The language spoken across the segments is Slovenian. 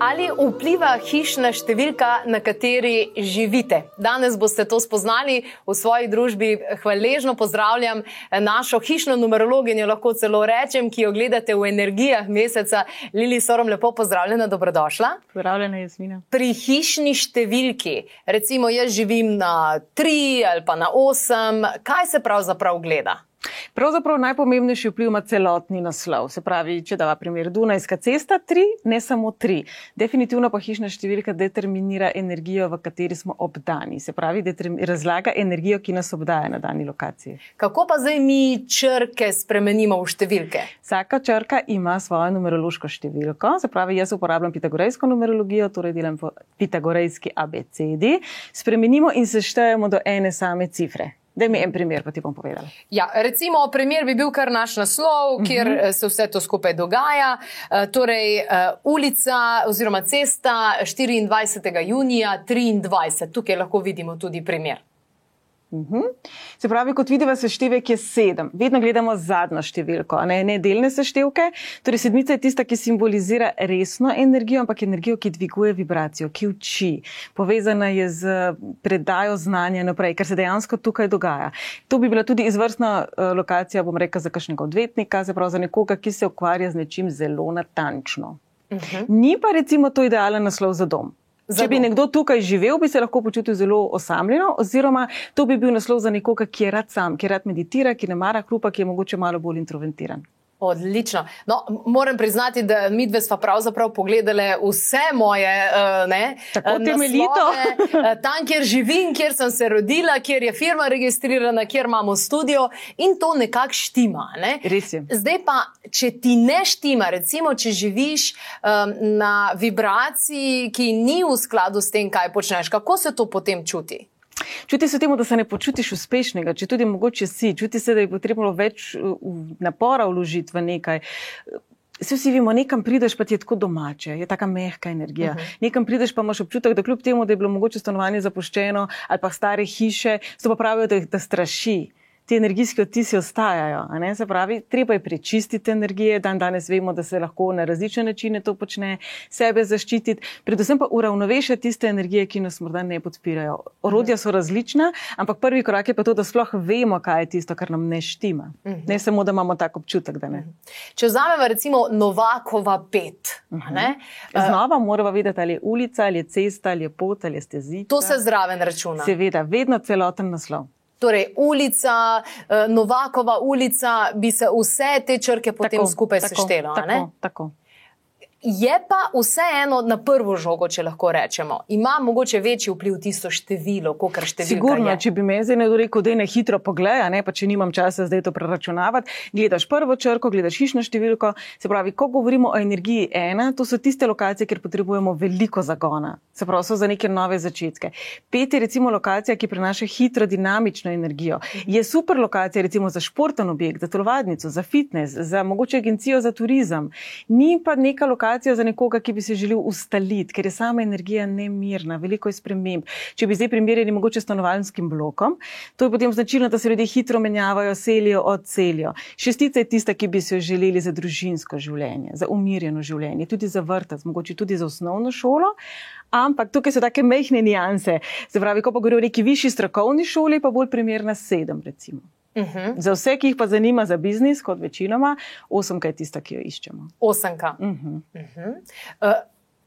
Ali vpliva hišna številka, na kateri živite? Danes boste to spoznali v svoji družbi. Hvaležno pozdravljam našo hišno numerologinjo, lahko celo rečem, ki jo gledate v energijah meseca. Lili Sorom, lepo pozdravljena, dobrodošla. Pozdravljena, Jasmina. Pri hišni številki, recimo jaz živim na tri ali pa na osem, kaj se pravzaprav gleda? Pravzaprav najpomembnejši vpliv ima celotni naslov. Se pravi, če dava primer Dunajska cesta, tri, ne samo tri. Definitivno pa hišna številka determinira energijo, v kateri smo obdani. Se pravi, razlaga energijo, ki nas obdaja na dani lokaciji. Kako pa zdaj mi črke spremenimo v številke? Vsaka črka ima svojo numerološko številko. Se pravi, jaz uporabljam pitagorejsko numerologijo, torej delam po pitagorejski ABCD. Spremenimo in seštejemo do ene same cifre. Da mi en primer, pa ti bom povedala. Ja, recimo, primer bi bil kar naš naslov, kjer uh mhm. -huh. se vse to skupaj dogaja. Uh, torej, uh, ulica oziroma cesta 24. junija 23. Tukaj lahko vidimo tudi primer. Uhum. Se pravi, kot vidimo, seštevek je sedem. Vedno gledamo zadnjo številko, ne, ne delne seštevke. Torej, sedmica je tista, ki simbolizira resno energijo, ampak energijo, ki dviguje vibracijo, ki uči. Povezana je z predajo znanja naprej, kar se dejansko tukaj dogaja. To bi bila tudi izvrstna uh, lokacija, bom rekel, za kakšnega odvetnika, se pravi za nekoga, ki se ukvarja z nečim zelo natančno. Uhum. Ni pa recimo to idealen naslov za dom. Če bi nekdo tukaj živel, bi se lahko počutil zelo osamljeno, oziroma to bi bil naslov za nekoga, ki je rad sam, ki rad meditira, ki ne mara hrupa, ki je mogoče malo bolj introventiran. Odlično. No, moram priznati, da mi dve smo pravzaprav pogledali vse moje uh, ne, eh, temeljito. uh, tam, kjer živim, kjer sem se rodila, kjer je firma registrirana, kjer imamo studio in to nekako štima. Ne. Zdaj pa, če ti ne štima, recimo, če živiš um, na vibraciji, ki ni v skladu s tem, kaj počneš, kako se to potem čuti? Čuti se temu, da se ne počutiš uspešnega, če tudi mogoče si, čuti se, da je potrebno več uh, napora vložiti v nekaj. Vsi vsi vemo, nekam prideš, pa ti je tako domače, je tako mehka energija. Uh -huh. Nekam prideš, pa imaš občutek, da kljub temu, da je bilo mogoče stanovanje zapuščeno ali pa stare hiše, so pa pravijo, da, da straši ti energijski odtisi ostajajo. Se pravi, treba je prečistiti energije. Dan danes vemo, da se lahko na različne načine to počne, sebe zaščititi, predvsem pa uravnovešati tiste energije, ki nas morda ne podpirajo. Orodja so različna, ampak prvi korak je pa to, da sploh vemo, kaj je tisto, kar nam ne štima. Ne samo, da imamo tak občutek, da ne. Če vzamemo recimo Novakova pet. Znova moramo vedeti, ali je ulica, ali je cesta, ali je pot, ali je stezica. To se zraven računa. Seveda, vedno celoten naslov. Torej, ulica, eh, Novakova ulica, bi se vse te črke potem tako, skupaj seštelo. Tako, tako. Je pa vseeno na prvo žogo, če lahko rečemo, ima mogoče večji vpliv tisto število, kot kar število. Sigurno, če bi me zdaj nekdo rekel, da je ne hitro pogleda, ne pa če nimam časa zdaj to preračunavati, gledaš prvo črko, gledaš hišno številko. Se pravi, ko govorimo o energiji ena, to so tiste lokacije, kjer potrebujemo veliko zagona, se pravi, so za neke nove začetke. Pet je recimo lokacija, ki prinaša hitro, dinamično energijo. Je super lokacija recimo za športen objekt, za telovadnico, za fitness, za mogoče agencijo za turizem. Ni pa neka lokacija, lokacijo za nekoga, ki bi se želel ustaliti, ker je sama energija nemirna, veliko je sprememb. Če bi zdaj primerjali mogoče stanovanjskim blokom, to je potem značilno, da se ljudje hitro menjavajo, selijo, odselijo. Šestica je tista, ki bi se jo želeli za družinsko življenje, za umirjeno življenje, tudi za vrtec, mogoče tudi za osnovno šolo. Ampak tukaj so take mehne nianse. Se pravi, ko pa govorimo o neki višji strokovni šoli, pa bolj primerna sedem, recimo. Uh mhm. -huh. Za vse, ki jih pa zanima za biznis, kot večinoma, osemka je tista, ki jo iščemo. Osemka. Uh -huh. uh -huh. uh,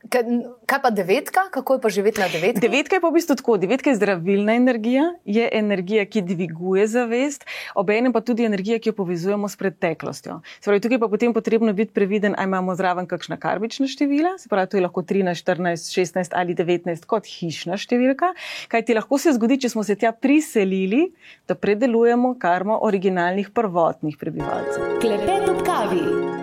Kaj pa devetka, kako je pa živeti na devetki? Devetka je pa v bistvu tako. Devetka je zdravilna energija, je energija, ki dviguje zavest, obenem pa tudi energija, ki jo povezujemo s preteklostjo. Se pravi, tukaj pa potem potrebno biti previden, ali imamo zraven kakšna karmična števila, se pravi, to je lahko 13, 14, 16 ali 19 kot hišna številka, kaj ti lahko se zgodi, če smo se tja priselili, da predelujemo karmo originalnih prvotnih prebivalcev. Klepet ob kavi.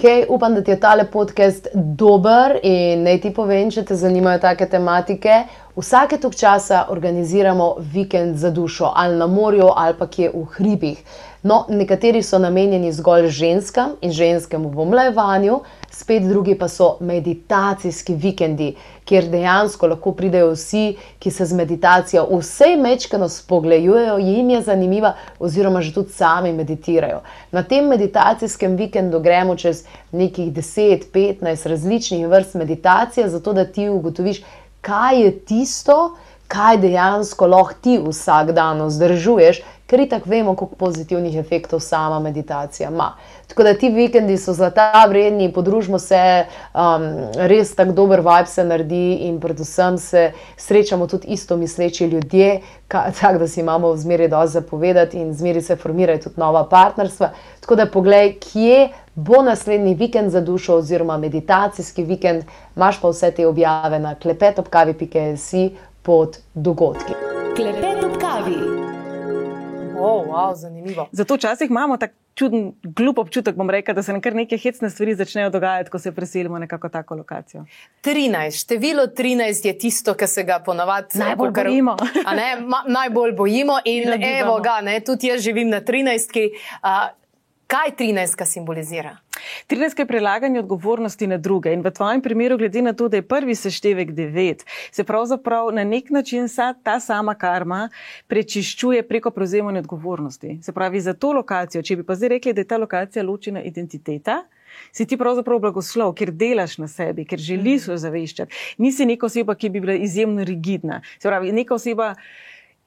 Hej, upam, da ti je tale podcast dober in naj ti povem, če te zanimajo take tematike. Vsake tok časa organiziramo vikend za dušo, ali na morju, ali pa kje v hribih. No, nekateri so namenjeni zgolj ženskam in ženskemu v omlajevanju, spet drugi pa so meditacijski vikendi, kjer dejansko lahko pridejo vsi, ki se z meditacijo vsej mečkano spogledujejo, jim je zanimiva, oziroma že tudi sami meditirajo. Na tem meditacijskem vikendu gremo čez nekih 10-15 različnih vrst meditacije, zato da ti ugotoviš, kaj je tisto, kaj dejansko lahko ti vsak dan vzdržuješ, ker tako vemo, koliko pozitivnih efektov sama meditacija ima. Tako da ti vikendi so zlata vredni, podružimo se, um, res tako dober vibe se naredi in predvsem se srečamo tudi isto misleči ljudje, tako da si imamo zmeraj dovolj zapovedati in zmeraj se formirajo tudi nova partnerstva. Tako da poglej, kje bo naslednji vikend za dušo oziroma meditacijski vikend, imaš pa vse te objave na klepetopkavi.si pod dogodki. Klepet ob kavi. Oh, wow, zanimivo. Zato včasih imamo tako čuden, glup občutek, rekel, da se nekaj neke hecne stvari začnejo dogajati, ko se preselimo na neko tako lokacijo. 13, število 13 je tisto, kar se ga ponavadi najbolj kar, bojimo. Ne, ma, najbolj bojimo in, in evo ga, ne, tudi jaz živim na 13. Uh, kaj 13 simbolizira? 13 je prelaganje odgovornosti na druge in v tvojem primeru, glede na to, da je prvi seštevek 9, se pravzaprav na nek način ta sama karma prečiščuje preko prevzemanja odgovornosti. Se pravi, za to lokacijo, če bi pa zdaj rekli, da je ta lokacija ločena identiteta. Si ti pravzaprav blagoslov, ker delaš na sebi, ker želiš se ozaveščati. Nisi neka oseba, ki bi bila izjemno rigidna. Se pravi, neka oseba,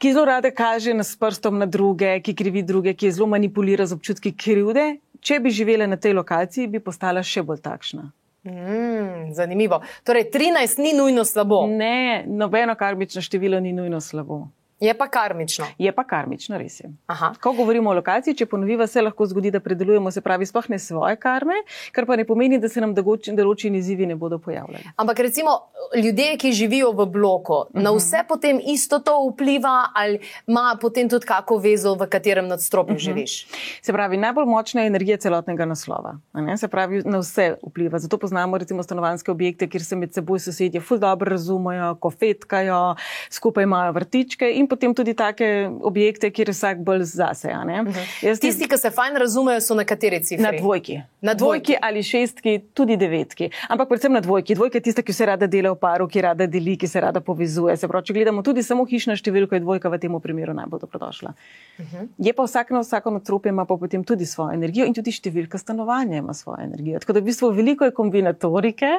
ki zelo rada kaže s prstom na druge, ki krivi druge, ki zelo manipulira z občutki krivde, če bi živela na tej lokaciji, bi postala še bolj takšna. Mm, zanimivo. Torej, 13 ni nujno slabo. Ne, nobeno karmično število ni nujno slabo. Je pa karmično. Je pa karmično, res je. Ko govorimo o lokaciji, če ponoviva, se lahko zgodi, da predelujemo, se pravi, sploh ne svoje karme, kar pa ne pomeni, da se nam določeni izzivi ne bodo pojavljali. Ampak recimo ljudje, ki živijo v bloku, uh -huh. na mhm. vse potem isto to vpliva, ali ima potem tudi kako vezo, v katerem nadstropju uh mhm. -huh. živiš? Se pravi, najbolj močna je energija celotnega naslova. Se pravi, na vse vpliva. Zato poznamo recimo stanovanske objekte, kjer se med seboj sosedje ful dobro razumejo, kofetkajo, skupaj imajo vrtičke potem tudi take objekte, kjer je vsak bolj zase. Uh mhm. -huh. Tisti, ki se fajn razumejo, so na kateri cifri? Na dvojki. Na dvojki ali šestki, tudi devetki. Ampak predvsem na dvojki. Dvojka je tista, ki se rada dela v paru, ki rada deli, ki se rada povezuje. Se pravi, če gledamo tudi samo hišno številko, je dvojka v tem primeru najbolj dobrodošla. Uh mhm. -huh. Je pa vsak na vsako nadstropje ima pa potem tudi svojo energijo in tudi številka stanovanja ima svojo energijo. Tako da v bistvu veliko je kombinatorike,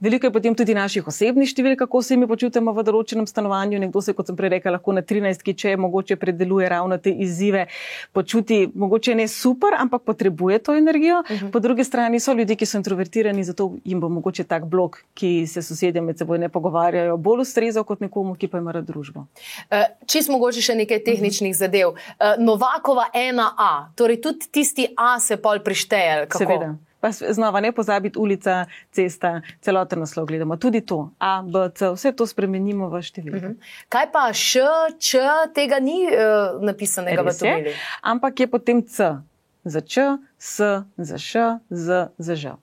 veliko je potem tudi naših osebnih številk, kako se mi počutimo v določenem stanovanju. Nekdo se, kot sem prej rekla, lahko na 13, ki če mogoče predeluje ravno te izzive, počuti mogoče ne super, ampak potrebuje to energijo. Uh mhm. -huh. Po drugi strani so ljudje, ki so introvertirani, zato jim bo mogoče tak blok, ki se sosedje med seboj ne pogovarjajo, bolj ustrezal kot nekomu, ki pa ima rad družbo. Uh, Čist mogoče še nekaj tehničnih uh -huh. zadev. Uh, Novakova 1A, torej tudi tisti A se pol prišteje. Seveda. Pa znova ne pozabiti ulica, cesta, celoten naslov gledamo. Tudi to, A, B, C, vse to spremenimo v številke. Uh mhm. -huh. Kaj pa Š, Č, tega ni uh, napisanega Res v tabeli? Ampak je potem C, za Č, S, za Š, Z, za Ž.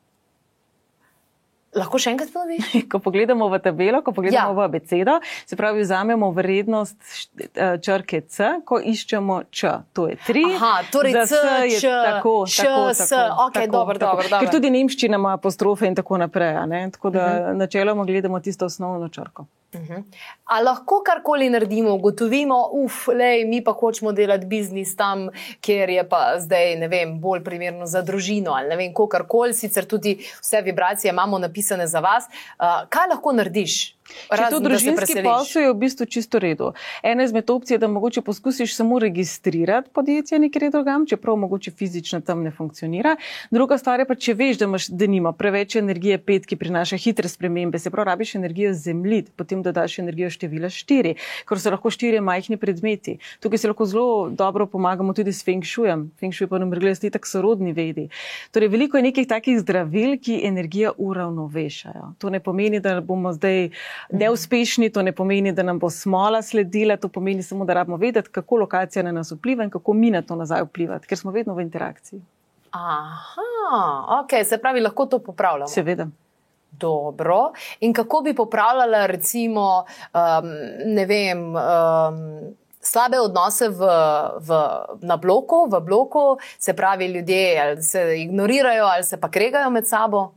Lahko še enkrat ponoviš? Ko pogledamo v tabelo, ko pogledamo ja. v abecedo, se pravi, vzamemo vrednost eh, črke C, ko iščemo Č. To je tri. Aha, torej C, Č, tako, Š, tako, S. Ok, tako, dobro, tako. dobro. Ker tudi nemščina ima apostrofe in tako naprej. Tako da uh mhm. -huh. načeloma gledamo tisto osnovno črko. Uh -huh. A lahko karkoli naredimo, ugotovimo, uf, lej, mi pa hočemo delati biznis tam, kjer je pa zdaj, ne vem, bolj primerno za družino ali ne vem, karkoli, sicer tudi vse vibracije imamo napisane za vas. Uh, kaj lahko narediš? Če to družinski posel je v bistvu čisto redo. Ena izmed opcij je, da mogoče poskusiš samo registrirati podjetje nekje drugam, čeprav mogoče fizično tam ne funkcionira. Druga stvar je pa, če veš, da imaš, da nima preveč energije pet, ki prinaša hitre spremembe, se pravi, rabiš energijo zemlji, potem dodaš energijo števila štiri, ker so lahko štiri majhni predmeti. Tukaj se lahko zelo dobro pomagamo tudi s feng shujem. Feng shui pa nam regle, da tako sorodni vedi. Torej, veliko je nekih takih zdravil, ki energijo uravnovešajo. To ne pomeni, da bomo zdaj neuspešni, to ne pomeni, da nam bo smola sledila, to pomeni samo, da rabimo vedeti, kako lokacija na nas vpliva in kako mi na to nazaj vplivati, ker smo vedno v interakciji. Aha, ok, se pravi, lahko to popravljamo. Seveda. Dobro. In kako bi popravljala, recimo, um, ne vem. Um, slabe odnose v, v, na bloku, v bloku, se pravi, ljudje se ignorirajo ali se pa kregajo med sabo.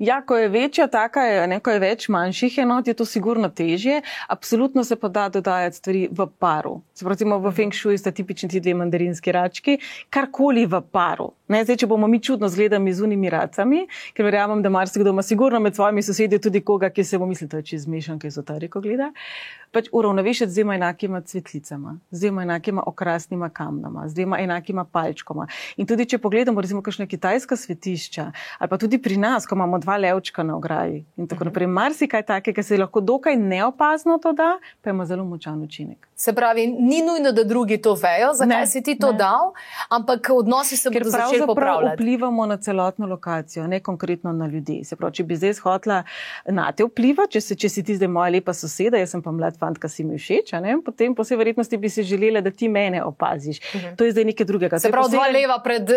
Ja, ko je večja, taka je, ne, ko je več manjših enot, je to sigurno težje. Absolutno se pa da dodajati stvari v paru. Pravi, v Feng Shui sta tipični ti dve mandarinski rački, karkoli v paru. Ne, zdaj, če bomo mi čudno zgledali z unimi racami, ker verjamem, da marsikdo ima sigurno med svojimi sosedi tudi koga, ki se bo mislil, da je čez mešan, ki je zotariko gleda. Pač uravnovešiti z dvema enakima cvetlicama, z dvema enakima okrasnima kamnama, z dvema enakima palčkoma. In tudi, če pogledamo, recimo, kakšne kitajska svetišča, ali pa tudi pri nas, ko imamo dva levčka na ograji in tako mhm. naprej. Marsikaj takega se lahko dokaj neopazno to da, pa ima zelo močan učinek. Se pravi, ni nujno, da drugi to vejo, zakaj ne, si ti to ne. dal, ampak odnosi se bodo začeli popravljati. Vplivamo na celotno lokacijo, ne konkretno na ljudi. Se pravi, če bi zdaj hotla na te vpliva, če, se, če si ti zdaj moja lepa soseda, jaz sem pa mlad fant, ki si mi všeč, potem po vsej verjetnosti bi si želela, da ti mene opaziš. Uh mhm. -huh. To je zdaj nekaj drugega. Se pravi, dva leva pred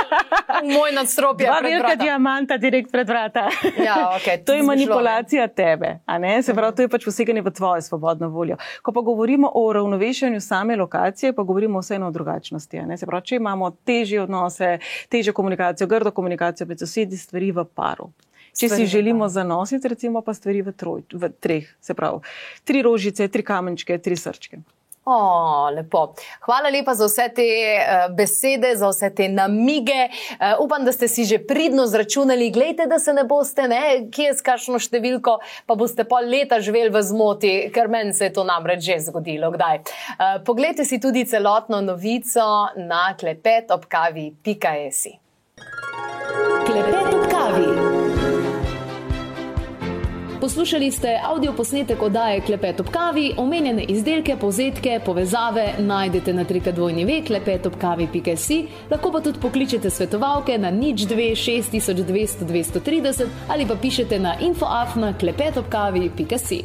moj nadstropje. Dva velika diamanta direkt pred vrata. Ja, okay, to je manipulacija tebe. Se pravi, to je pač poseganje v tvojo svobodno voljo. Ko pa govorimo o ravnovešenju same lokacije, pa govorimo vseeno o drugačnosti. Se pravi, če imamo težje odnose, težjo komunikacijo, grdo komunikacijo med sosedi, stvari v paru. Če si želimo zanositi, recimo pa stvari v, troj, v treh, se pravi, tri rožice, tri kamenčke, tri srčke. O, lepo. Hvala lepa za vse te uh, besede, za vse te namige. Uh, upam, da ste si že pridno zračunali. Glejte, da se ne boste, ne, kje je s kakšno številko, pa boste pol leta živeli v zmoti, ker meni se je to namreč že zgodilo. Kdaj? Uh, poglejte si tudi celotno novico na. Klepet ob kavi. Poslušali ste avdio posnetek oddaje Klepet ob kavi, omenjene izdelke, povzetke, povezave najdete na trikadvojni ve klepetopkavi.si, lahko pa tudi pokličete svetovalke na nič 2 6200 230 ali pa pišete na infoafna klepetopkavi.si.